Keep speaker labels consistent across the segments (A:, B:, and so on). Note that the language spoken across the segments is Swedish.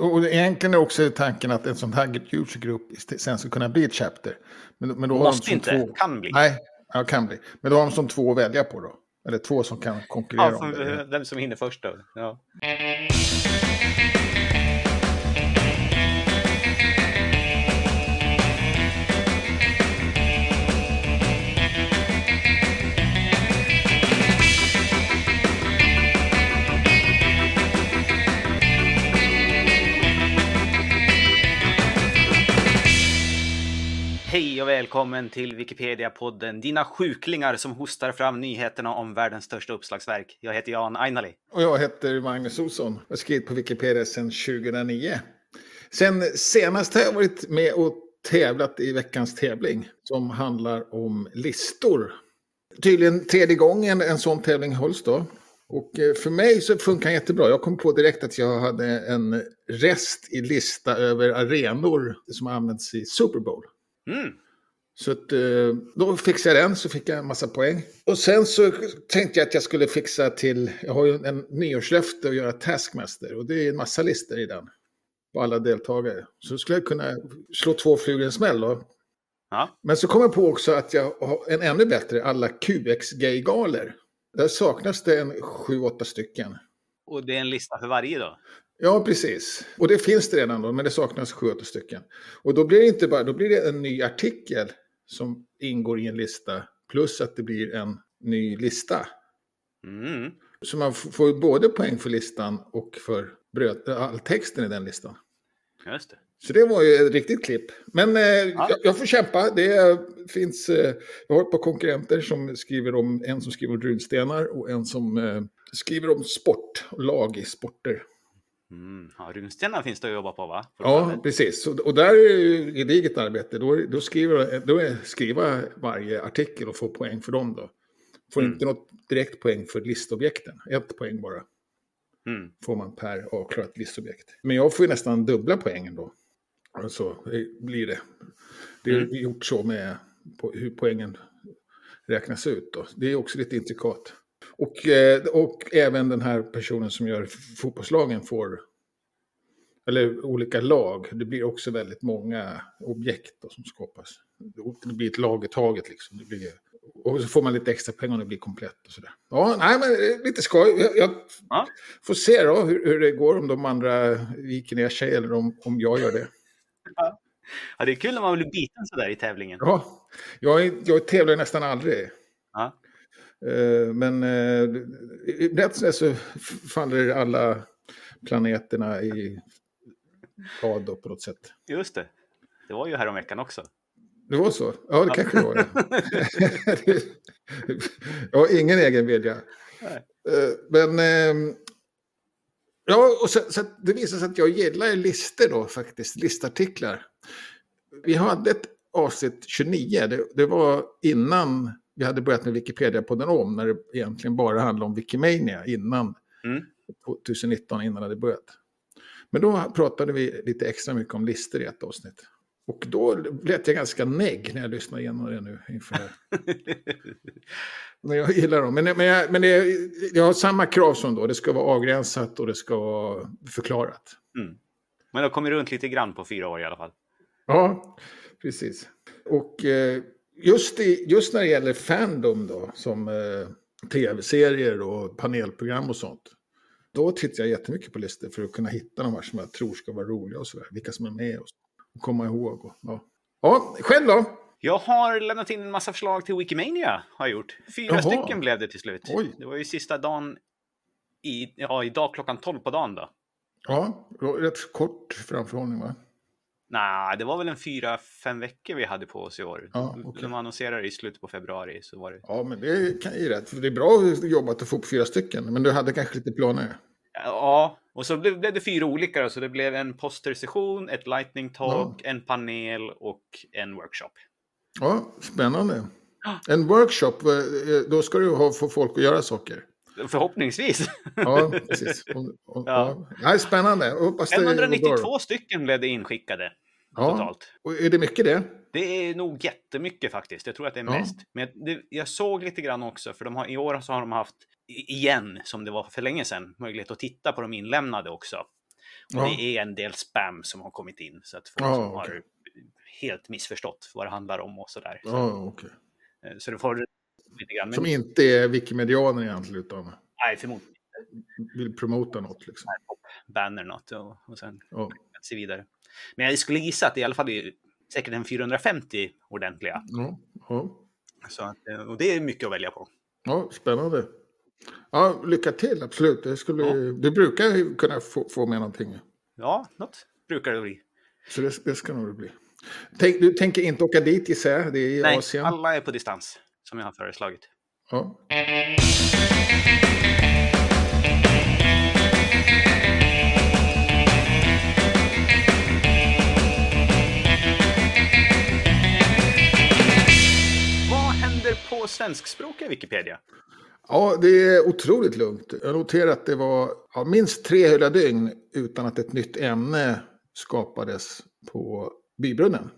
A: Och egentligen är också tanken att en sån här user-grupp sen ska kunna bli ett chapter.
B: Men, men då Måste inte, två... kan bli.
A: Nej, ja, kan bli. Men då har de som två att välja på då. Eller två som kan konkurrera ja,
B: om det. Vem som hinner först då. Ja. Hej och välkommen till Wikipedia-podden, dina sjuklingar som hostar fram nyheterna om världens största uppslagsverk. Jag heter Jan Ainali.
A: Och jag heter Magnus Olsson. Jag har skrivit på Wikipedia sedan 2009. Sen senast har jag varit med och tävlat i veckans tävling som handlar om listor. Tydligen tredje gången en sån tävling hålls då. Och eh, för mig så funkar det jättebra. Jag kom på direkt att jag hade en rest i lista över arenor som används i Super Bowl. Mm. Så att, eh, då fixade jag den, så fick jag en massa poäng. Och sen så tänkte jag att jag skulle fixa till, jag har ju en nyårslöfte att göra Taskmaster. Och det är en massa listor i den. På alla deltagare. Så skulle jag kunna slå två flugor i en smäll då. Ja. Men så kom jag på också att jag har en ännu bättre, alla QX-gay-galer. Där saknas det en sju, åtta stycken.
B: Och det är en lista för varje då?
A: Ja, precis. Och det finns det redan då, men det saknas sju, åtta stycken. Och då blir det inte bara, då blir det en ny artikel som ingår i en lista, plus att det blir en ny lista. Mm. Så man får både poäng för listan och för bröd, all texten i den listan.
B: Just det.
A: Så det var ju ett riktigt klipp. Men eh, ja. jag, jag, får kämpa. Det finns, eh, jag har ett par konkurrenter som skriver om, en som skriver om runstenar och en som eh, skriver om sport, lag i sporter.
B: Mm. Ja, runstenar finns det att jobba på va?
A: Ja, precis. Och, och där är det gediget arbete. Då, då, skriver, då är skriva varje artikel och få poäng för dem då. Får mm. inte något direkt poäng för listobjekten. Ett poäng bara. Mm. Får man per avklarat listobjekt. Men jag får ju nästan dubbla poängen då. Så blir det. Det är mm. gjort så med på hur poängen räknas ut då. Det är också lite intrikat. Och, eh, och även den här personen som gör fotbollslagen får, eller olika lag, det blir också väldigt många objekt som skapas. Det blir ett lag i taget liksom. Det blir, och så får man lite extra pengar om det blir komplett och sådär. Ja, nej men lite skoj. Jag, jag ja. får se då hur, hur, det går om de andra viker ner sig eller om, om jag gör det.
B: Ja. ja, det är kul när man blir biten sådär i tävlingen.
A: Ja, jag, jag tävlar nästan aldrig. Ja. Eh, men rätt eh, så faller alla planeterna i rad på något sätt.
B: Just det. Det var ju häromveckan också.
A: Det var så? Ja, det kanske det var. jag har ingen egen vilja. Nej. Eh, men... Ehm, ja, och så, så det visar sig att jag gillar listor då faktiskt, listartiklar. Vi hade ett avsnitt 29, det, det var innan vi hade börjat med Wikipedia-podden om, när det egentligen bara handlade om Wikimania innan mm. 2019, innan det hade börjat. Men då pratade vi lite extra mycket om listor i ett avsnitt. Och då lät jag ganska negg när jag lyssnade igenom det nu inför Men jag gillar dem. Men, men, jag, men det, jag har samma krav som då. Det ska vara avgränsat och det ska vara förklarat. Mm.
B: Men då kommer runt lite grann på fyra år i alla fall.
A: Ja, precis. Och eh, just, i, just när det gäller Fandom då, som eh, tv-serier och panelprogram och sånt. Då tittar jag jättemycket på listor för att kunna hitta de här som jag tror ska vara roliga och sådär. Vilka som är med och, och komma ihåg. Och, ja. ja, själv då?
B: Jag har lämnat in en massa förslag till Wikimania. Har jag gjort. Fyra Jaha. stycken blev det till slut. Oj. Det var ju sista dagen, i, ja, idag klockan 12 på dagen då.
A: Ja, rätt kort framförhållning va?
B: Nej, det var väl en fyra, fem veckor vi hade på oss i år. Ja, okay. De annonserade i slutet på februari. Så var det...
A: Ja, men det kan ju rätt. För det är bra jobbat att få upp fyra stycken. Men du hade kanske lite planer?
B: Ja, och så blev det fyra olika. Då, så det blev en postersession, ett lightning talk, ja. en panel och en workshop.
A: Ja, spännande. En workshop, eh, då ska du ha, få folk att göra saker.
B: Förhoppningsvis.
A: Ja, precis. Och, och, ja. Ja. spännande.
B: 592 stycken blev det inskickade. Ja. Totalt.
A: Och är det mycket det?
B: Det är nog jättemycket faktiskt. Jag tror att det är ja. mest. Men det, jag såg lite grann också, för de har, i år så har de haft, igen, som det var för länge sedan, möjlighet att titta på de inlämnade också. Och ja. det är en del spam som har kommit in. Så att folk som okay. har helt missförstått vad det handlar om och sådär. Så,
A: okay.
B: Eh, så du får lite grann.
A: Som inte är Wikimedianer egentligen utan
B: Nej, förmodligen
A: Vill promota något liksom.
B: Banner något och, och sen ja. se vidare. Men jag skulle gissa att det i alla fall är säkert en 450 ordentliga.
A: Ja, ja.
B: Så att, eh, och det är mycket att välja på.
A: Ja, spännande. Ja, lycka till, absolut. Det, skulle, ja. det brukar kunna få, få med någonting.
B: Ja, något brukar det bli.
A: Så det, det ska nog bli. Tänk, du tänker inte åka dit gissar jag? Det är i
B: Nej,
A: Asien.
B: alla är på distans, som jag har föreslagit.
A: Ja.
B: på svenskspråkiga Wikipedia?
A: Ja, det är otroligt lugnt. Jag noterar att det var ja, minst tre hela dygn utan att ett nytt ämne skapades på Bybrunnen.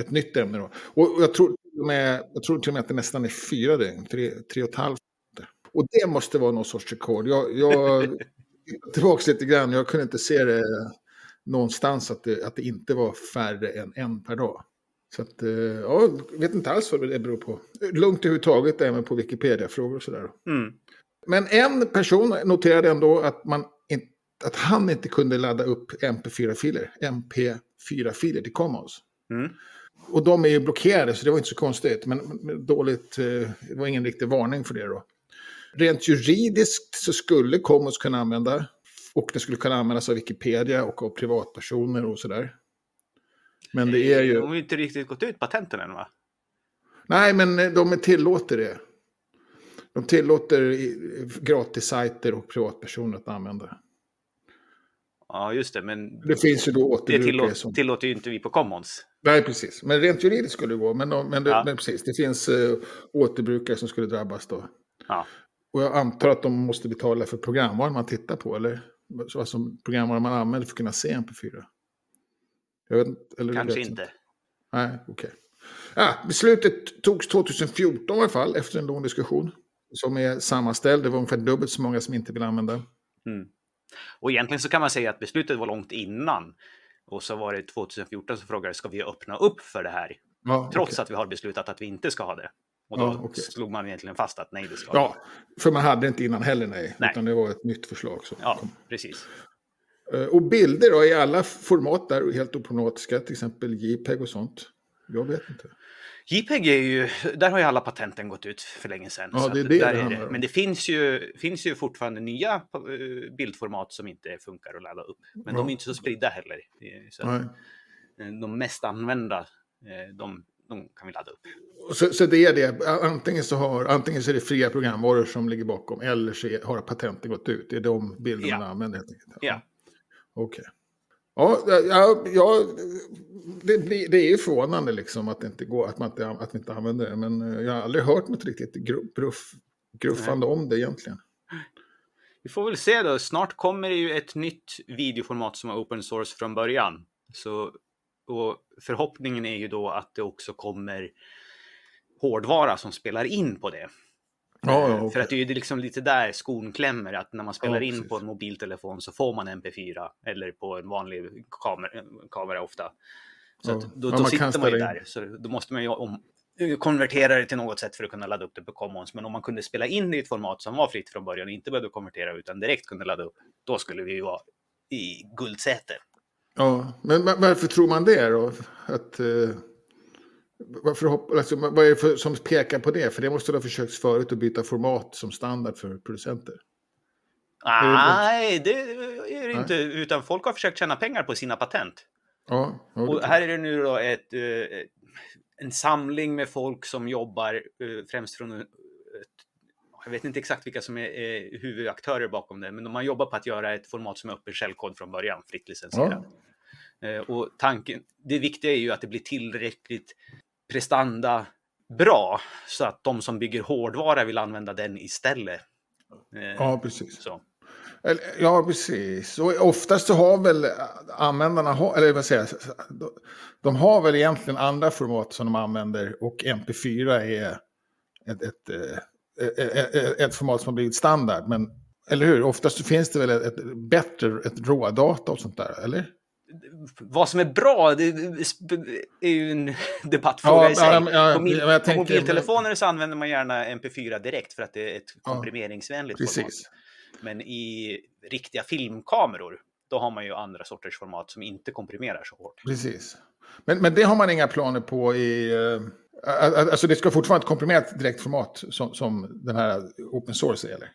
A: Ett nytt ämne då. Och jag tror, med, jag tror till och med att det nästan är fyra dygn, tre, tre och ett halvt. Och det måste vara någon sorts rekord. Jag, jag tillbaka lite grann, jag kunde inte se det någonstans att det, att det inte var färre än en per dag. Så att, eh, ja, vet inte alls vad det beror på. Lugnt överhuvudtaget även på Wikipedia-frågor och sådär.
B: Mm.
A: Men en person noterade ändå att, man att han inte kunde ladda upp MP4-filer, MP4-filer till Commons.
B: Mm.
A: Och de är ju blockerade så det var inte så konstigt. Men dåligt, eh, det var ingen riktig varning för det då. Rent juridiskt så skulle Commons kunna använda och det skulle kunna användas av Wikipedia och av privatpersoner och sådär. Men det är ju...
B: De har ju inte riktigt gått ut patenten än va?
A: Nej, men eh, de tillåter det. De tillåter gratissajter och privatpersoner att använda.
B: Ja, just det. Men
A: det finns ju då återbrukare
B: det tillåter, som... tillåter ju inte vi på Commons.
A: Nej, precis. Men rent juridiskt skulle det gå. Men, men, det, ja. men precis, det finns uh, återbrukare som skulle drabbas då.
B: Ja.
A: Och jag antar att de måste betala för programvaran man tittar på, eller? Alltså programvaran man använder för att kunna se MP4.
B: Vet, Kanske inte. inte.
A: Nej, okej. Okay. Ja, beslutet togs 2014 i alla fall, efter en lång diskussion. Som är sammanställd, det var ungefär dubbelt så många som inte vill använda.
B: Mm. Och egentligen så kan man säga att beslutet var långt innan. Och så var det 2014 som frågade, ska vi öppna upp för det här? Ja, Trots okay. att vi har beslutat att vi inte ska ha det. Och då ja, okay. slog man egentligen fast att nej, det ska
A: Ja, för man hade inte innan heller, nej. nej. Utan det var ett nytt förslag. Som
B: ja, kom. precis.
A: Eh, och bilder då, i alla format där, helt oproblematiska, till exempel JPEG och sånt. Jag vet inte.
B: JPEG är ju, där har ju alla patenten gått ut för länge sedan.
A: Ja, det är det, det är
B: det. Men det finns ju, finns ju fortfarande nya eh, bildformat som inte funkar att ladda upp. Men ja. de är inte så spridda heller. Så
A: Nej.
B: De mest använda, eh, de, de kan vi ladda upp.
A: Så, så, det är det, antingen så, har, antingen så är det fria programvaror som ligger bakom eller så har patenten gått ut. Det är de bilderna ja. man använder helt enkelt.
B: Ja.
A: Okej. Okay. Ja, ja, ja det, blir, det är ju förvånande liksom att det inte går, att man inte, att man inte använder det. Men eh, jag har aldrig hört något riktigt gruff, gruffande Nej. om det egentligen.
B: Vi får väl se då. Snart kommer det ju ett nytt videoformat som är open source från början. Så, och förhoppningen är ju då att det också kommer hårdvara som spelar in på det.
A: Ja, ja, okay.
B: För att det är ju liksom lite där skon klämmer, att när man spelar ja, in på en mobiltelefon så får man MP4 eller på en vanlig kamera, kamera ofta. Så ja. då, då sitter man ju där, så då måste man ju om, konvertera det till något sätt för att kunna ladda upp det på Commons. Men om man kunde spela in det i ett format som var fritt från början och inte behövde konvertera utan direkt kunde ladda upp, då skulle vi ju vara i guldsäte.
A: Ja, men varför tror man det då? Att... Uh varför, alltså, vad är det för, som pekar på det? För det måste ha försökts förut att byta format som standard för producenter.
B: Nej, det är det inte. Utan folk har försökt tjäna pengar på sina patent.
A: Ja,
B: ja och här är det nu då ett, eh, en samling med folk som jobbar eh, främst från ett, jag vet inte exakt vilka som är huvudaktörer bakom det, men de har jobbat på att göra ett format som är öppen källkod från början, fritt licensierat. Ja. Eh, och tanken, det viktiga är ju att det blir tillräckligt prestanda bra så att de som bygger hårdvara vill använda den istället.
A: Eh, ja, precis.
B: Så.
A: Ja, precis. Och oftast så har väl användarna, eller vad säger de har väl egentligen andra format som de använder och MP4 är ett, ett, ett, ett, ett format som har blivit standard. Men Eller hur? Oftast finns det väl ett, ett bättre, ett rådata och sånt där, eller?
B: Vad som är bra, det är ju en debattfråga
A: Ja,
B: i sig.
A: ja, ja,
B: på, min,
A: ja, jag
B: på
A: tänker-
B: mobiltelefoner så använder man gärna MP4 direkt för att det är ett komprimeringsvänligt format.
A: Precis.
B: Men i riktiga filmkameror, då har man ju andra sorters format som inte komprimerar så hårt.
A: Precis. Men, men det har man inga planer på i... eh, alltså det ska fortfarande ett komprimerat direktformat som, som den här open source är, eller?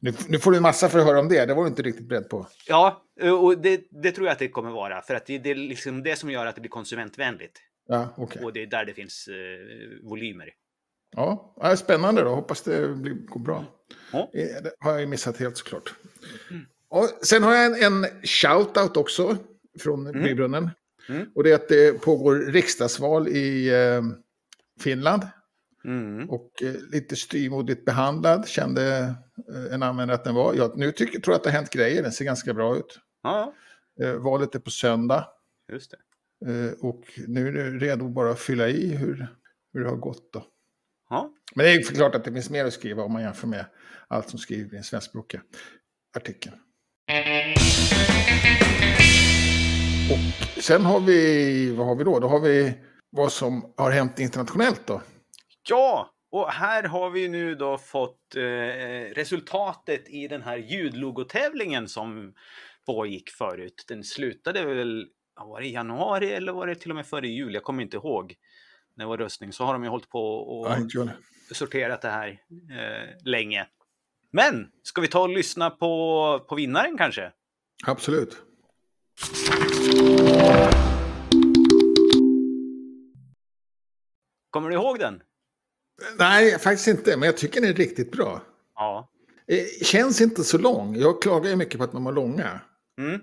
A: Nu, nu får du en massa för att höra om det, det var du inte riktigt beredd på.
B: Ja, och det, det tror jag att det kommer vara. För att det, det är liksom det som gör att det blir konsumentvänligt.
A: Ja, okej.
B: Och det är där det finns eh, volymer.
A: Ja, spännande då. Hoppas det blir, går bra.
B: Ja.
A: Eh, Det har jag ju missat helt såklart. Och sen har jag en, en shout-out också från Nybrunnen.
B: Mm.
A: Och det är att det pågår riksdagsval i eh, Finland.
B: Mm.
A: Och eh, lite styrmodigt behandlad kände eh, en användare att den var. Jag, nu tycker, tror jag att det har hänt grejer, den ser ganska bra ut.
B: Ja,
A: Eh, valet är på söndag.
B: just det.
A: Eh, och nu är det redo bara att fylla i hur, hur det har gått då.
B: Ja.
A: Men det är ju klart att det finns mer att skriva om man jämför med allt som skrivs i den svenskspråkiga artikeln. Och sen har vi, vad har vi då? Då har vi vad som har hänt internationellt då.
B: Ja, och här har vi nu då fått eh, resultatet i den här ljudlogotävlingen som pågick förut. Den slutade väl, var det i januari eller var det till och med före jul? Jag kommer inte ihåg. När det var röstning så har de ju hållit på och
A: Ja,
B: sorterat det här eh, länge. Men ska vi ta och lyssna på, på vinnaren kanske?
A: Absolut.
B: Kommer du ihåg den?
A: Nej, faktiskt inte, men jag tycker den är riktigt bra.
B: Ja.
A: Eh, Känns inte så lång. Jag klagar ju mycket på att de var långa.
B: Mm.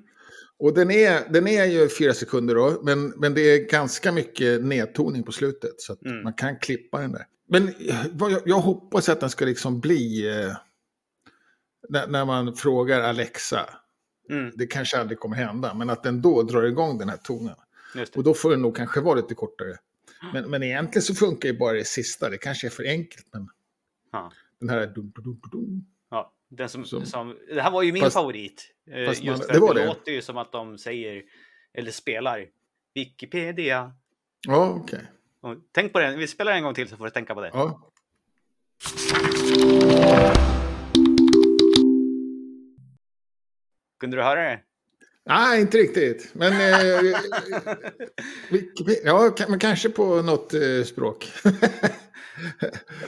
A: Och den är, den är ju fyra sekunder då, men, men det är ganska mycket nedtoning på slutet. Så att
B: Mm.
A: man kan klippa den där. Men eh, jag, jag hoppas att den ska liksom bli... Eh, när, när man frågar Alexa,
B: Mm.
A: det kanske aldrig kommer hända, men att den då drar igång den här tonen. Och då får den nog kanske vara lite kortare. Men, men egentligen så funkar ju bara det sista, det kanske är för enkelt. Men
B: Ja.
A: den här... Dum, dum, dum, dum.
B: Ja, den som,
A: Som-
B: som, det här var ju min
A: Fast-
B: favorit. Eh,
A: fast man-
B: just för
A: det var
B: det, låter ju som att de säger, eller spelar, Wikipedia.
A: Ja, okej.
B: Och tänk på den, vi spelar en gång till så får du tänka på det.
A: Ja.
B: Kunde du höra det?
A: Nej, inte riktigt. Men, eh, ja, men kanske på något eh, språk.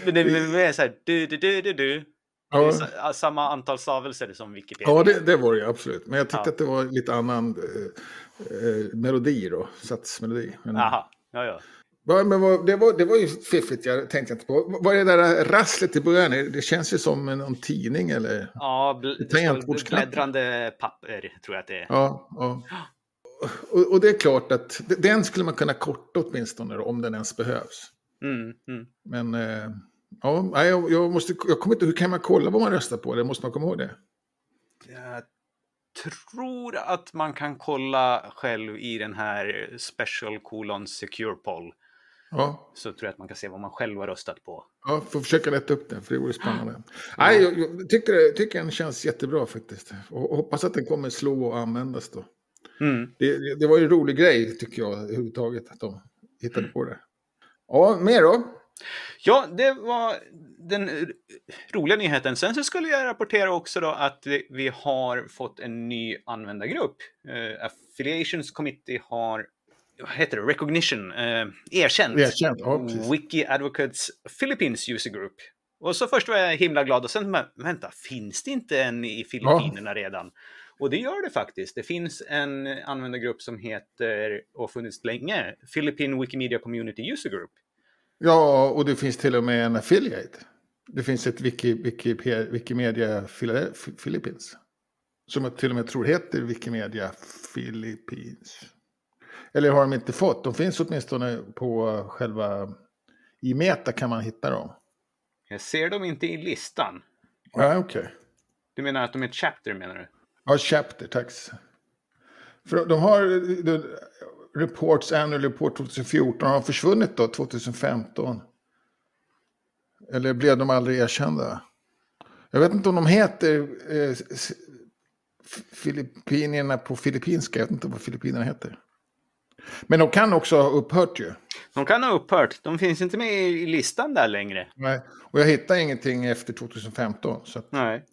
B: Men det är så här, du, du, du, du, du.
A: Ja,
B: sa- samma antal stavelser som Wikipedia.
A: ja det, det var det absolut. Men jag tyckte
B: Ja.
A: att det var lite annan eh, eh, melodi då, satsmelodi. Men,
B: Jaha, ja, ja.
A: Ja, men vad, det, var, det var ju fiffigt, jag tänkte inte på. Vad är det där rasslet i början? Det känns ju som en, någon tidning eller?
B: Ja, bläddrande papper tror jag att det är.
A: Ja, ja. Och, och det är klart att den skulle man kunna korta åtminstone då, om den ens behövs.
B: Mm, mm.
A: Men eh, ja, jag, jag, måste, jag kommer inte, hur kan man kolla vad man röstar på? Det måste man komma ihåg det.
B: Jag tror att man kan kolla själv i den här Special colon Secure Poll.
A: Ja,
B: Så tror jag att man kan se vad man själv har röstat på.
A: ja får försöka lätta upp den, för det vore spännande. Nej, jag, jag tycker, tycker den känns jättebra faktiskt. Och, och hoppas att den kommer slå och användas då.
B: Mm.
A: Det, det- var ju en rolig grej, tycker jag, överhuvudtaget, att de hittade på det. Ja, mer då?
B: Ja, det var den roliga nyheten. Sen så skulle jag rapportera också då att vi, vi har fått en ny användargrupp. Eh, Affiliations Committee har, vad heter det, Recognition, eh, erkänt.
A: Erkänt, ja.
B: Wiki Advocates Philippines User Group. Och så först var jag himla glad och sen, men vänta, finns det inte en i Filippinerna redan? Och det gör det faktiskt. Det finns en användargrupp som heter, och funnits länge, Philippine Wikimedia Community User Group.
A: Ja, och det finns till och med en affiliate. Det finns ett Wiki, Wiki, Wikimedia Philippines. Som jag till och med tror heter Wikimedia Philippines. Eller har de inte fått? De finns åtminstone på själva... I Meta kan man hitta dem.
B: Jag ser dem inte i listan.
A: Ja, okej.
B: Du menar att de är ett chapter menar du?
A: Ja, Chapter, tack. För de har de, Reports Annual Report 2014. Har de försvunnit då 2015? Eller blev de aldrig erkända? Jag vet inte om de heter eh, Filippinerna på filippinska. Jag vet inte vad Filippinerna heter. Men de kan också ha upphört ju.
B: De kan ha upphört. De finns inte med i listan där längre.
A: Nej. Och jag hittar ingenting efter 2015. Så att,
B: Nej.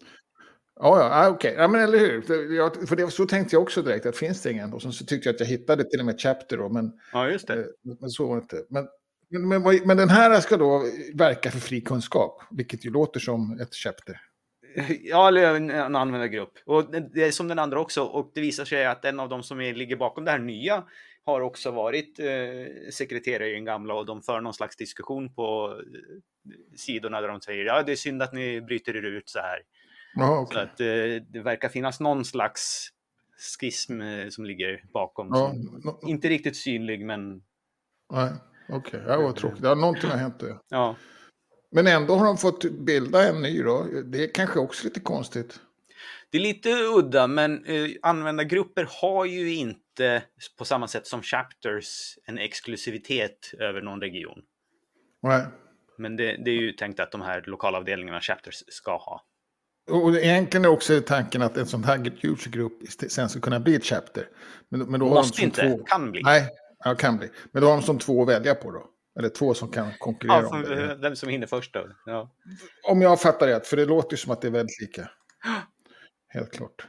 A: ja, ja, ah, okej. Ja, men eller hur. Jag, för det, så tänkte jag också direkt, att finns det ingen? Och sen så tyckte jag att jag hittade till och med Chapter då, men,
B: Ja, just
A: eh,
B: det.
A: men så var det inte. Men, men, men, men den här ska då verka för fri kunskap, vilket ju låter som ett Chapter.
B: Ja, eller en, en användargrupp. Och det, är som den andra också. Och det visar sig att en av de som ligger bakom det här nya har också varit eh, sekreterare i den gamla och de för någon slags diskussion på eh, sidorna där de säger ja, det är synd att ni bryter er ut så här.
A: Ja,
B: Så
A: okej.
B: att eh, det verkar finnas någon slags schism eh, som ligger bakom.
A: Ja, no,
B: inte riktigt synlig, men
A: nej, okej. Ja, vad tråkigt. Ja, någonting har hänt då.
B: ja.
A: Men ändå har de fått bilda en ny då. Det är kanske också lite konstigt.
B: Det är lite udda, men eh, användargrupper har ju inte på samma sätt som chapters en exklusivitet över någon region.
A: Nej.
B: Men det, det är ju tänkt att de här lokalavdelningarna chapters ska ha.
A: Och egentligen är också tanken att en sån här usergrupp sen ska kunna bli ett chapter. Men, men då har
B: Måste
A: de som
B: inte,
A: två...
B: kan bli.
A: Nej, ja, kan bli. Men då har de som två att välja på då. Eller två som kan konkurrera
B: Ja,
A: om det.
B: vem som hinner först då. Ja.
A: Om jag fattar rätt, för det låter ju som att det är väldigt lika. Helt klart.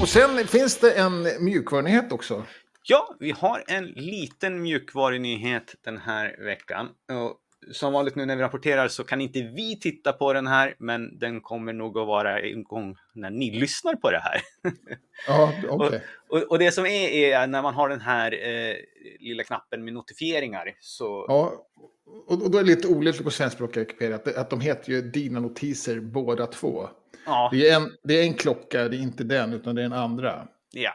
A: Och sen finns det en mjukvarunyhet också.
B: ja, vi har en liten mjukvarunyhet den här veckan. Och som vanligt nu när vi rapporterar så kan inte vi titta på den här, men den kommer nog att vara igång när ni lyssnar på det här.
A: Ja, okej.
B: Och, och det som är, är när man har den här eh, lilla knappen med notifieringar så...
A: Ja, och och då är det lite olyckligt på svenskspråkiga Wikipedia att, att de heter ju Dina notiser båda två.
B: Ja,
A: Det är, en, det är en klocka, det är inte den, utan det är en andra.
B: ja.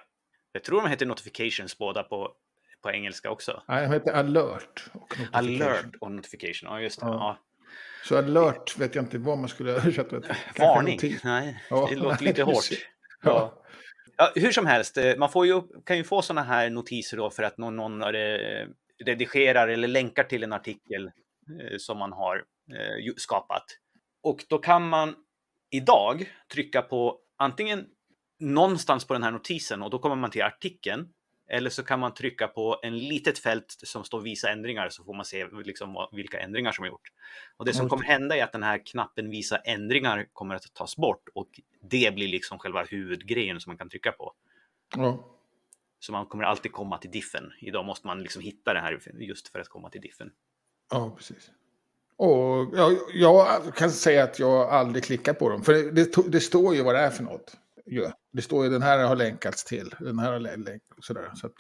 B: Jag tror de heter notifications båda på, på engelska också.
A: Nej, de heter alert. Och notification.
B: Alert och notification, ja just det.
A: Ja.
B: Ja.
A: Så alert vet jag inte vad man skulle översätta det till.
B: Varning, nej,
A: Ja,
B: det låter lite hårt. Ja. Ja, hur som helst, eh, man får ju, kan ju få sådana här notiser då för att någon, någon eh, redigerar eller länkar till en artikel eh, som man har skapat. Och då kan man idag trycka på antingen någonstans på den här notisen och då kommer man till artikeln. Eller så kan man trycka på en litet fält som står visa ändringar så får man se liksom vilka ändringar som är gjort. Och det som kommer hända är att den här knappen visa ändringar kommer att tas bort och det blir liksom själva huvudgrejen som man kan trycka på.
A: Ja.
B: Så man kommer alltid komma till diffen. Idag måste man liksom hitta det här just för att komma till diffen.
A: ja, precis. Och jag, jag kan säga att jag aldrig klickar på dem. För det, det, det står ju vad det är för något. Ja. Det står ju den här har länkats till. Den här har länk, sådär. Så att,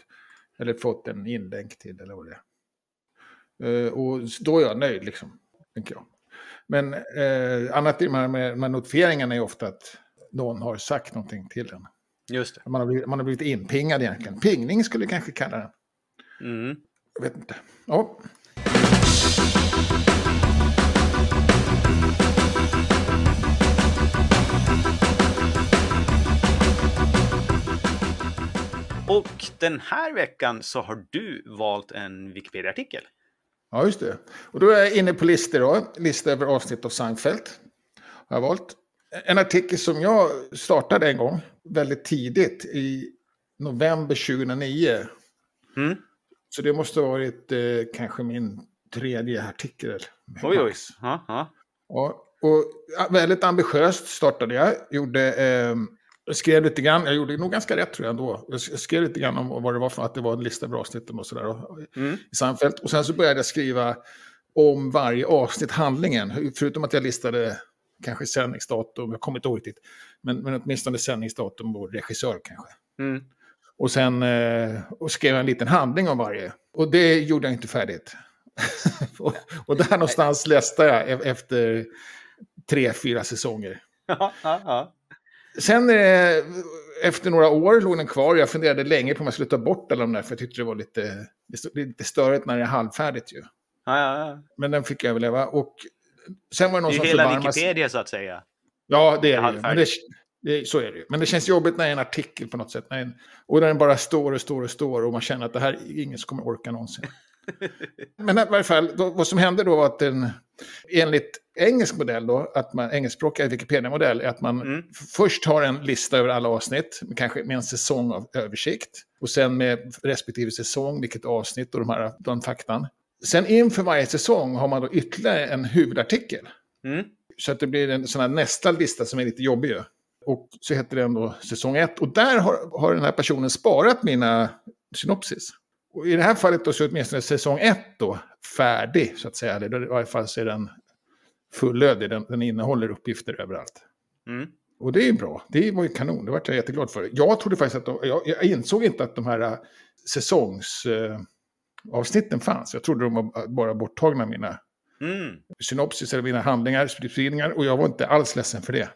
A: eller fått en inlänk till eller vad det är. Eh, och då är jag nöjd liksom. Tänker jag. Men eh, annat i de här med, med notifieringarna är ofta att någon har sagt någonting till en.
B: Just det.
A: Man har blivit, man har blivit inpingad egentligen. Pingning skulle jag kanske kalla det.
B: Mm.
A: Jag vet inte. Ja.
B: Den här veckan så har du valt en Wikipedia-artikel.
A: ja, just det. Och då är jag inne på listor då. Lista över avsnitt av Seinfeld. Har jag valt. En artikel som jag startade en gång. Väldigt tidigt. I november 2009.
B: Mm.
A: Så det måste ha varit eh, kanske min tredje artikel.
B: Oj, oj.
A: max.
B: Ja, ja.
A: Och väldigt ambitiöst startade jag. Gjorde, eh, jag skrev lite grann, jag gjorde nog ganska rätt tror jag ändå. Jag skrev lite grann om vad det var för att det var en lista över avsnitten och sådär.
B: Mm.
A: I Seinfeld. Och sen så började jag skriva om varje avsnitt, handlingen. Förutom att jag listade kanske sändningsdatum, jag kommer inte ihåg riktigt. Men, men åtminstone sändningsdatum och regissör kanske.
B: Mm.
A: Och sen eh, och skrev jag en liten handling om varje. Och det gjorde jag inte färdigt. och, och där någonstans läste jag e- efter tre, fyra säsonger.
B: Ja, ja, ja.
A: Sen eh, efter några år låg den kvar. Jag funderade länge på om jag skulle ta bort alla de där. För jag tyckte det var lite, lite störigt när det är halvfärdigt ju.
B: ja, ja, ja.
A: Men den fick jag överleva. Och sen var det någon
B: Det är
A: som
B: hela
A: förbarmade sig.
B: Wikipedia så att säga.
A: Ja, det är det ju. Men det, det, så är det ju. Men det känns jobbigt när det är en artikel på något sätt. När en, och när den bara står och står och står och man känner att det här är ingen som kommer orka någonsin. Men i varje fall, då, vad som hände då var att den, enligt engelsk modell då, att man, engelskspråkiga Wikipedia-modell, är att man
B: Mm.
A: först har en lista över alla avsnitt, kanske med en säsong av översikt. Och sen med respektive säsong, vilket avsnitt och de här, den faktan. Sen inför varje säsong har man då ytterligare en huvudartikel.
B: Mm.
A: Så att det blir en sån här nästa lista som är lite jobbig. ju. Och så heter den då säsong 1. Och där har, har den här personen sparat mina synopsis. Och i det här fallet då så är åtminstone säsong 1 då färdig, så att säga. Eller i varje fall så är den fullödig. Den, den innehåller uppgifter överallt.
B: Mm.
A: Och det är bra. Det var ju kanon. Det var jag jätteglad för. Jag trodde faktiskt att de, jag, jag insåg inte att de här äh, säsongsavsnitten äh, fanns. Jag trodde de var bara borttagna mina
B: Mm.
A: synopsis eller mina handlingar, beskrivningar. Och jag var inte alls ledsen för det.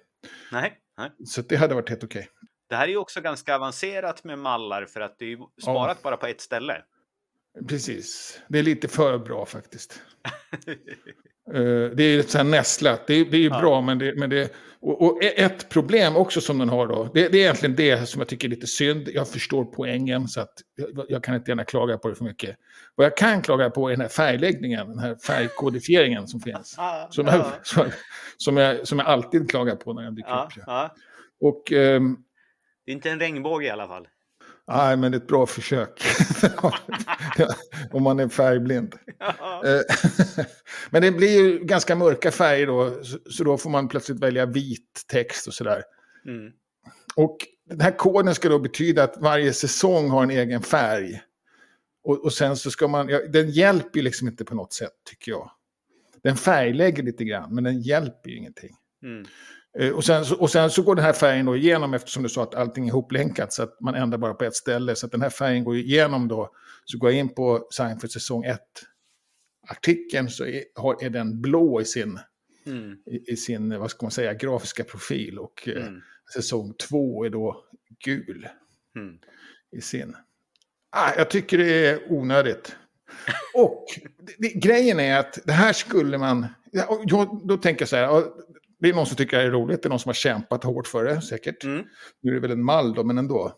B: Nej, nej.
A: Så det hade varit helt okej.
B: Det här är ju också ganska avancerat med mallar för att det är ju sparat bara på ett ställe.
A: Precis. Det är lite för bra faktiskt. Eh, det är lite så här nästlat. Det är, det är ju
B: Ja.
A: bra, men det... Men det och, och ett problem också som den har då, det, det är egentligen det som jag tycker är lite synd. Jag förstår poängen, så att jag, jag kan inte gärna klaga på det för mycket. Vad jag kan klaga på är den här färgläggningen, den här färgkodifieringen som finns. Som,
B: ja,
A: jag, som, jag, som jag alltid klagar på när jag dyker
B: ja,
A: upp. Ja.
B: ja.
A: Och... ehm,
B: Det är inte en regnbåge i alla fall.
A: Nej, men det är ett bra försök. Om man är färgblind. Eh, men det blir ju ganska mörka färger då, så- så då får man plötsligt välja vit text och sådär.
B: Mm.
A: Och den här koden ska då betyda att varje säsong har en egen färg. Och, och sen så ska man, ja, den hjälper ju liksom inte på något sätt tycker jag. Den färglägger lite grann, men den hjälper ju ingenting.
B: Mm.
A: Eh, Och sen, så- och sen så går den här färgen då igenom eftersom du sa att allting är ihoplänkat så att man ändrar bara på ett ställe. Så att den här färgen går igenom då. Så går jag in på Seinfeld säsong 1 artikeln så är, har, är den blå i sin,
B: Mm.
A: i, i sin, vad ska man säga, grafiska profil. Och eh,
B: Mm.
A: säsong 2 är då gul
B: Mm.
A: i sin. Ah, jag tycker det är onödigt. Och det, det, grejen är att det här skulle man... Ja, då tänker jag så här, det är någon som tycker det är roligt, det är någon som har kämpat hårt för det säkert.
B: Mm.
A: Nu är det väl en mall då, men ändå.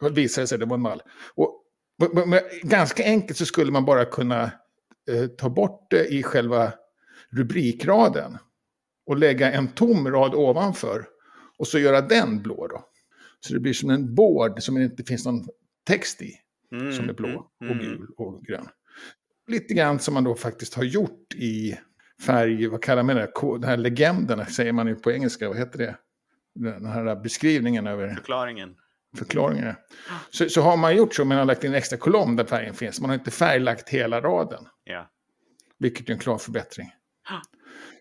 A: Det visade sig att det var en mall. Och, ganska enkelt så skulle man bara kunna eh, ta bort det i själva rubrikraden. Och lägga en tom rad ovanför. Och så göra den blå då. Så det blir som en board som det inte finns någon text i.
B: Mm.
A: Som är blå
B: Mm.
A: och
B: Mm.
A: gul och grön. Lite grann som man då faktiskt har gjort i färg, vad kallar man det, den här legenden säger man ju på engelska, vad heter det? Den här beskrivningen över
B: Förklaringen.
A: förklaringarna. Så, så har man gjort så, men man har lagt in en extra kolumn där färgen finns. Man har inte färglagt hela raden,
B: Ja.
A: vilket är en klar förbättring.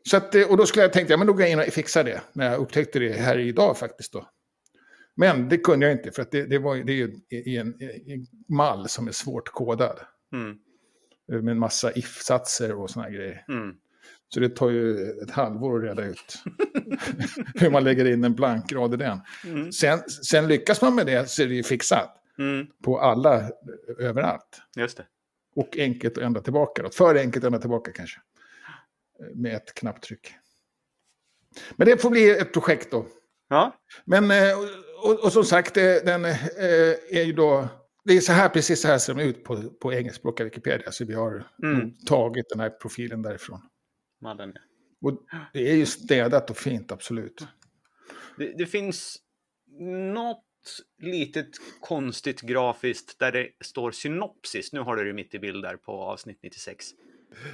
A: Så att, eh, och då skulle jag tänkt, ja men då går jag in och fixar det. När jag upptäckte det här idag faktiskt då. Men det kunde jag inte, för att det, det, var, det är ju i- en, i en mall som är svårt kodad.
B: Mm.
A: eh, Med en massa if-satser och såna här grejer.
B: Mm.
A: Så det tar ju ett halvår att reda ut hur man lägger in en blank rad i den.
B: Mm.
A: Sen, sen lyckas man med det så är det ju fixat
B: Mm.
A: på alla, eh, överallt.
B: Just det.
A: Och enkelt att ändra tillbaka. Då. För enkelt att ändra tillbaka kanske. Eh, Med ett knapptryck. Men det får bli ett projekt då.
B: Ja.
A: Men, eh, och, och, som sagt, den är ju då... Det är så här, precis så här ser de ut på, på engelskspråkiga Wikipedia. Så vi har
B: Mm.
A: tagit den här profilen därifrån.
B: Madden, ja.
A: Och det är ju städat och fint, absolut.
B: Det, det finns något litet konstigt grafiskt där det står synopsis. Nu har du det mitt i bild där på avsnitt 96.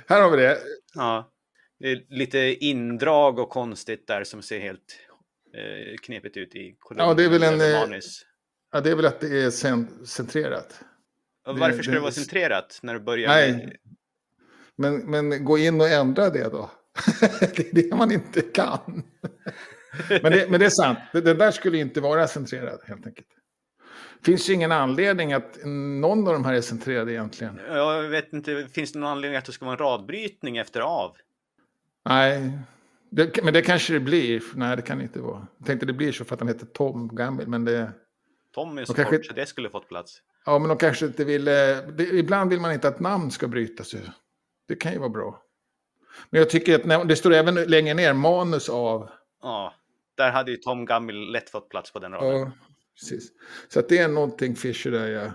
A: Här har vi det.
B: Ja, det är lite indrag och konstigt där som ser helt eh, knepigt ut i kolumnen.
A: Ja, det är väl en, eh,
B: manus.
A: Ja, det är väl att det är cen- centrerat.
B: Och Varför ska
A: det-
B: det vara centrerat när du börjar?
A: Nej.
B: med-
A: Men, men gå in och ändra det då. det är det man inte kan. men, det, men det är sant. Det, det där skulle inte vara centrerat helt enkelt. Finns ju ingen anledning att någon av de här är centrerade egentligen.
B: Jag vet inte, finns det någon anledning att det ska vara en radbrytning efter av?
A: Nej, det, men det kanske det blir. Nej, det kan det inte vara. Jag tänkte det blir så för att han heter Tom Gamble. Men det,
B: Tom är så
A: kanske-
B: kort så det skulle fått plats.
A: ja, men de kanske inte vill... eh, Det, ibland vill man inte att namn ska brytas. ju. Det kan ju vara bra. Men jag tycker att när, det står även längre ner manus av
B: Ja, där hade ju Tom Gamble lätt fått plats på den raden.
A: Ja, precis. Så att det är någonting fishy där, ja.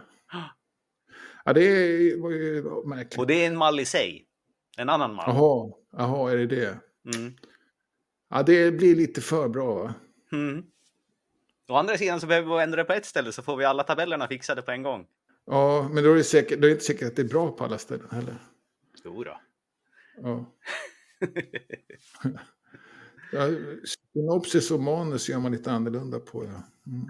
A: Ja, det var ju märkligt.
B: Och det är en mall i sig. En annan mall.
A: Jaha, jaha, är det det?
B: Mm.
A: Ja, det blir lite för bra va?
B: Mm. Å andra sidan så behöver vi ändra på ett ställe så får vi alla tabellerna fixade på en gång.
A: Ja, men då är det, säkert, då är det inte säkert att det är bra på alla ställen heller.
B: Då.
A: Ja. ja, synopsis och manus gör man lite annorlunda på. Ja. Mm.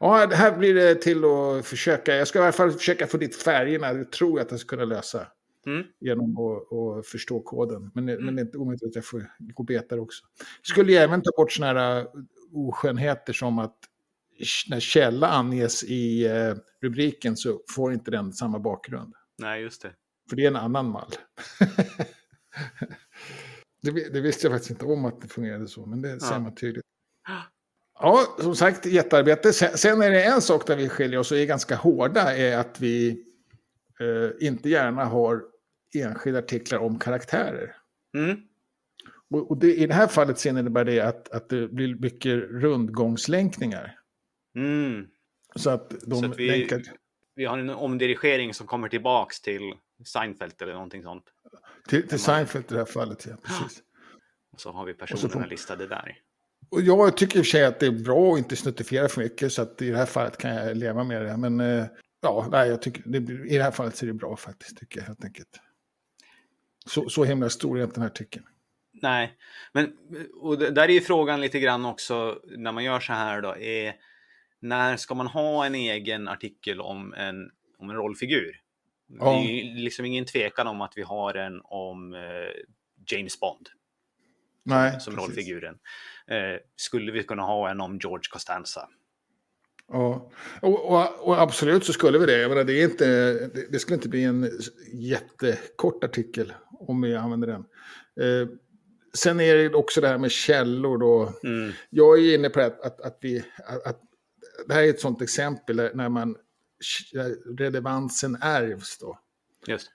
A: ja, det här blir det till att försöka. Jag ska i alla fall försöka få dit färgerna. Det tror jag att jag ska kunna lösa.
B: Mm.
A: Genom att, att förstå koden. Men, mm. men det är inte omöjligt att jag får gå betar också. Skulle jag även ta bort sådana här oskönheter som att när källa anges i eh, rubriken så får inte den samma bakgrund.
B: Nej, just det.
A: För det är en annan mall. det, det, visste jag faktiskt inte om att det fungerade så, men det ja. ser man tydligt. Ja, som sagt, jättearbete. Sen, sen, är det en sak där vi skiljer oss och är ganska hårda, är att vi eh, inte gärna har enskilda artiklar om karaktärer.
B: Mm.
A: Och, och det, i det här fallet så innebär det att, att det blir mycket rundgångslänkningar.
B: Mm.
A: Så att de så att
B: vi,
A: länkar...
B: vi har en omdirigering som kommer tillbaks till Seinfeld eller någonting sånt.
A: Till, till Seinfeld i det här fallet, ja. Precis.
B: Och så har vi personerna får... listade där.
A: Och jag tycker i och för sig att det är bra att inte snuttifiera för mycket, så att i det här fallet kan jag leva med det. Men eh, ja, nej, jag tycker, det, i det här fallet så är det bra faktiskt, tycker jag helt enkelt. Så, så himla stor är inte den här artikeln.
B: Nej, men och där är ju frågan lite grann också när man gör så här då, är när ska man ha en egen artikel om en, om en rollfigur? Ja. Det är liksom ingen tvekan om att vi har en om eh, James Bond.
A: Nej,
B: som, som rollfiguren. Eh, skulle vi kunna ha en om George Costanza?
A: Ja, och, och, och, absolut så skulle vi det. Jag menar, det, är inte, det, det, skulle inte bli en jättekort artikel om vi använder den. Eh, sen är det också det här med källor då.
B: Mm.
A: Jag är inne på att, att, att, vi, att, att det här är ett sånt exempel när man relevansen ärvs då.
B: Just.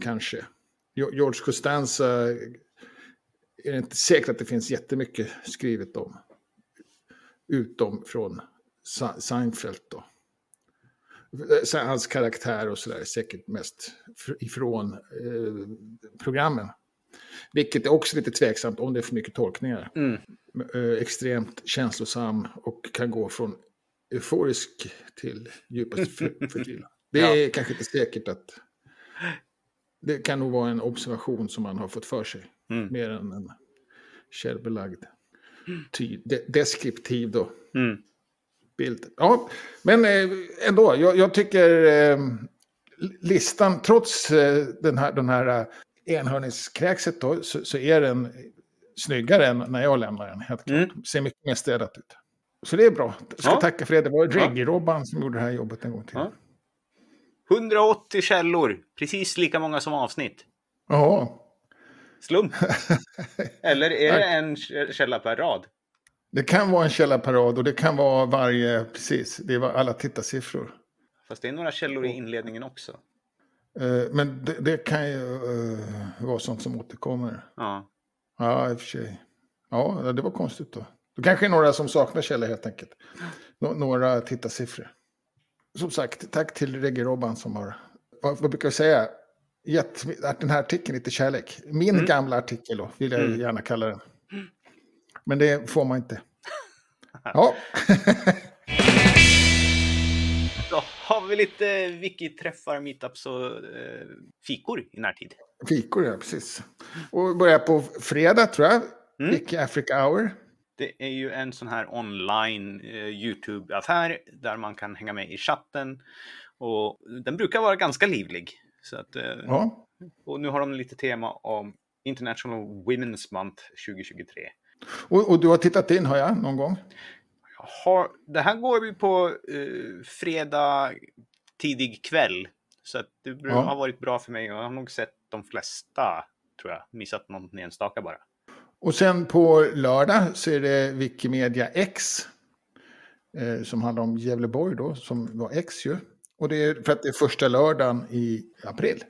A: Kanske. George Costanza är det inte säkert att det finns jättemycket skrivet om. Utom från Seinfeld då. Hans karaktär och sådär är säkert mest ifrån eh, programmen. Vilket är också lite tveksamt om det är för mycket tolkningar.
B: Mm.
A: Eh, extremt känslosam och kan gå från euforisk till djupast förtvivlan. Det är ja. kanske inte säkert att... Det kan nog vara en observation som man har fått för sig.
B: Mm.
A: Mer än en källbelagd, ty, de, deskriptiv då.
B: Mm.
A: Bild. Ja, men eh, ändå, jag, jag tycker eh, listan, trots eh, den här, den här enhörningskräkset då, så, så, är den snyggare än när jag lämnar den. Helt klart. Mm. Ser mycket mer städat ut. Så det är bra. Jag ska ja. tacka för det. Det var Reggae-Robban som gjorde det här jobbet en gång till. Ja.
B: 180 källor, precis lika många som avsnitt.
A: Ja.
B: Slump? Eller är det en källa per rad?
A: Det kan vara en källa per rad och det kan vara varje, precis, det var alla tittarsiffror.
B: Fast det är några källor i inledningen också.
A: Uh, men det, det, kan ju uh, vara sånt som återkommer.
B: Ja.
A: Ja, i och för sig. Ja, det var konstigt då. Då kanske är några som saknar källor helt enkelt. Nå några tittarsiffror. Som sagt, tack till Reggie Robban som har, vad brukar jag säga, gett den här artikeln lite kärlek. Min mm. gamla artikel då, vill jag mm. gärna kalla den. Men det får man inte. Ja.
B: Då har vi lite wiki-träffar, meetups och eh, fikor i närtid.
A: Fikor, ja, precis. Och börjar på fredag, tror jag. Mm. Wiki Africa Hour.
B: Det är ju en sån här online eh, YouTube-affär där man kan hänga med i chatten. Och den brukar vara ganska livlig. Så att, eh,
A: ja.
B: Och nu har de lite tema om International Women's Month 2023.
A: Och, och, du har tittat in, har jag, någon gång?
B: Har, det här går vi på eh, fredag tidig kväll. Så att det ja. har varit bra för mig. Jag har nog sett de flesta, tror jag. Missat någon enstaka bara.
A: Och sen på lördag så är det Wikimedia X. Eh, som handlar om Gävleborg då, som var X ju. Och det är för att det är första lördagen i april.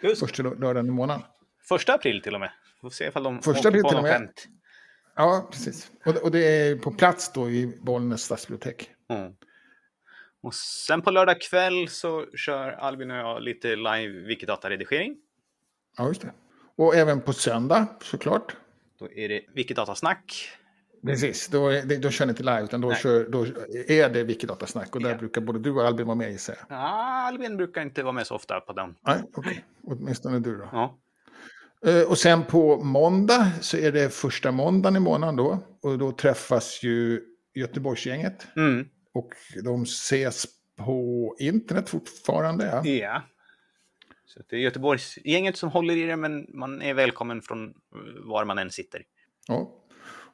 A: Just. Första lördagen i månaden.
B: Första april till och med. Får se ifall de
A: Första april till och med. Skämt. Ja, precis. Och, och, det är på plats då i Bollnäs stadsbibliotek.
B: Mm. Och sen på lördag kväll så kör Albin och jag lite live Wikidata-redigering.
A: Ja, just det. Och även på söndag såklart.
B: Då är det Wikidata-snack.
A: Precis, då, då kör ni inte live utan då, kör, då är det Wikidata-snack och där
B: Ja.
A: brukar både du och Albin vara med gissar jag.
B: Ja, Albin brukar inte vara med så ofta på den.
A: Nej, okej. Åtminstone du då.
B: Ja.
A: Eh, Och sen på måndag så är det första måndagen i månaden då. Och då träffas ju Göteborgsgänget.
B: Mm.
A: Och de ses på internet fortfarande. Ja.
B: Ja. Så det är Göteborgsgänget som håller i det, men man är välkommen från eh, var man än sitter.
A: Ja.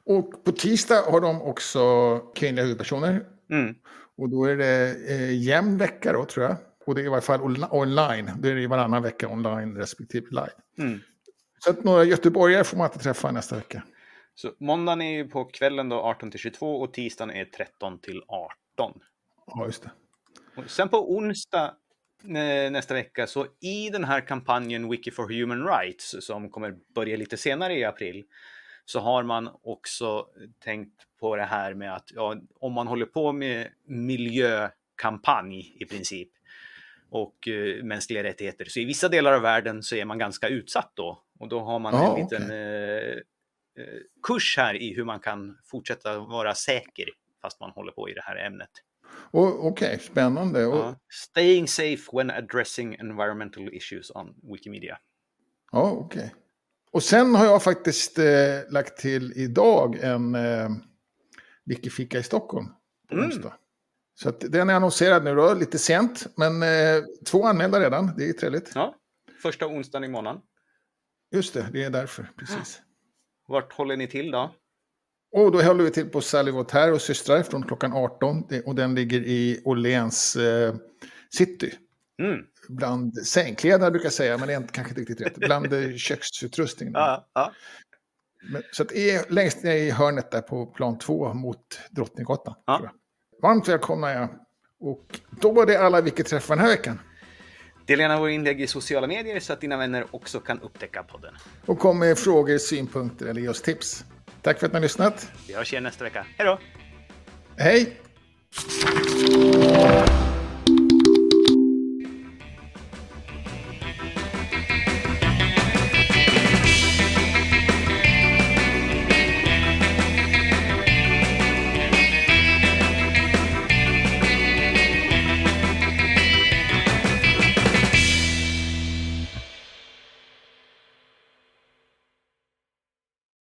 A: Och på tisdag har de också kvinnliga huvudpersoner.
B: Mm.
A: Och då är det eh, jämn vecka då tror jag. Och det är i varje fall on- online. Det är varannan vecka online respektive live.
B: Mm.
A: Så att några göteborgare får man inte träffa nästa vecka.
B: Så måndagen är ju på kvällen då 18 till 22 och tisdagen är 13 till 18.
A: Ja, just det.
B: Och sen på onsdag nästa vecka. Så i den här kampanjen Wiki for Human Rights som kommer börja lite senare i april så har man också tänkt på det här med att ja, om man håller på med miljökampanj i princip och eh, mänskliga rättigheter så i vissa delar av världen så är man ganska utsatt då. Och då har man
A: Ja,
B: en liten eh, eh, kurs här i hur man kan fortsätta vara säker fast man håller på i det här ämnet.
A: Okej, spännande. Och,
B: Ja. Staying safe when addressing environmental issues on Wikimedia.
A: Ja, okej. Och sen har jag faktiskt eh, lagt till idag en eh, Wikifika i Stockholm. På
B: Mm.
A: Så att den är annonserad nu då, lite sent. Men eh, två anmälda redan, det är trevligt.
B: Ja, första onsdagen i månaden.
A: Just det, det är därför. Precis.
B: Vart håller ni till då?
A: Och då håller vi till på Sally Voltaire och systrar från klockan 18. Det- Och den ligger i Åhléns eh, city.
B: Mm.
A: Bland sängkläder brukar jag säga, men det är inte, kanske inte riktigt rätt. Bland eh, köksutrustning.
B: Ja, ja.
A: Men, så att är längst ner i hörnet där på plan två mot Drottninggatan. Jag. Varmt välkomna ja. Och då var det alla vilket träffar den här veckan.
B: Dela gärna våra inlägg i sociala medier så att dina vänner också kan upptäcka podden.
A: Och kom med frågor, synpunkter eller ge oss tips. Tack för att ni har lyssnat.
B: Vi hörs igen nästa vecka. Hej då!
A: Hej!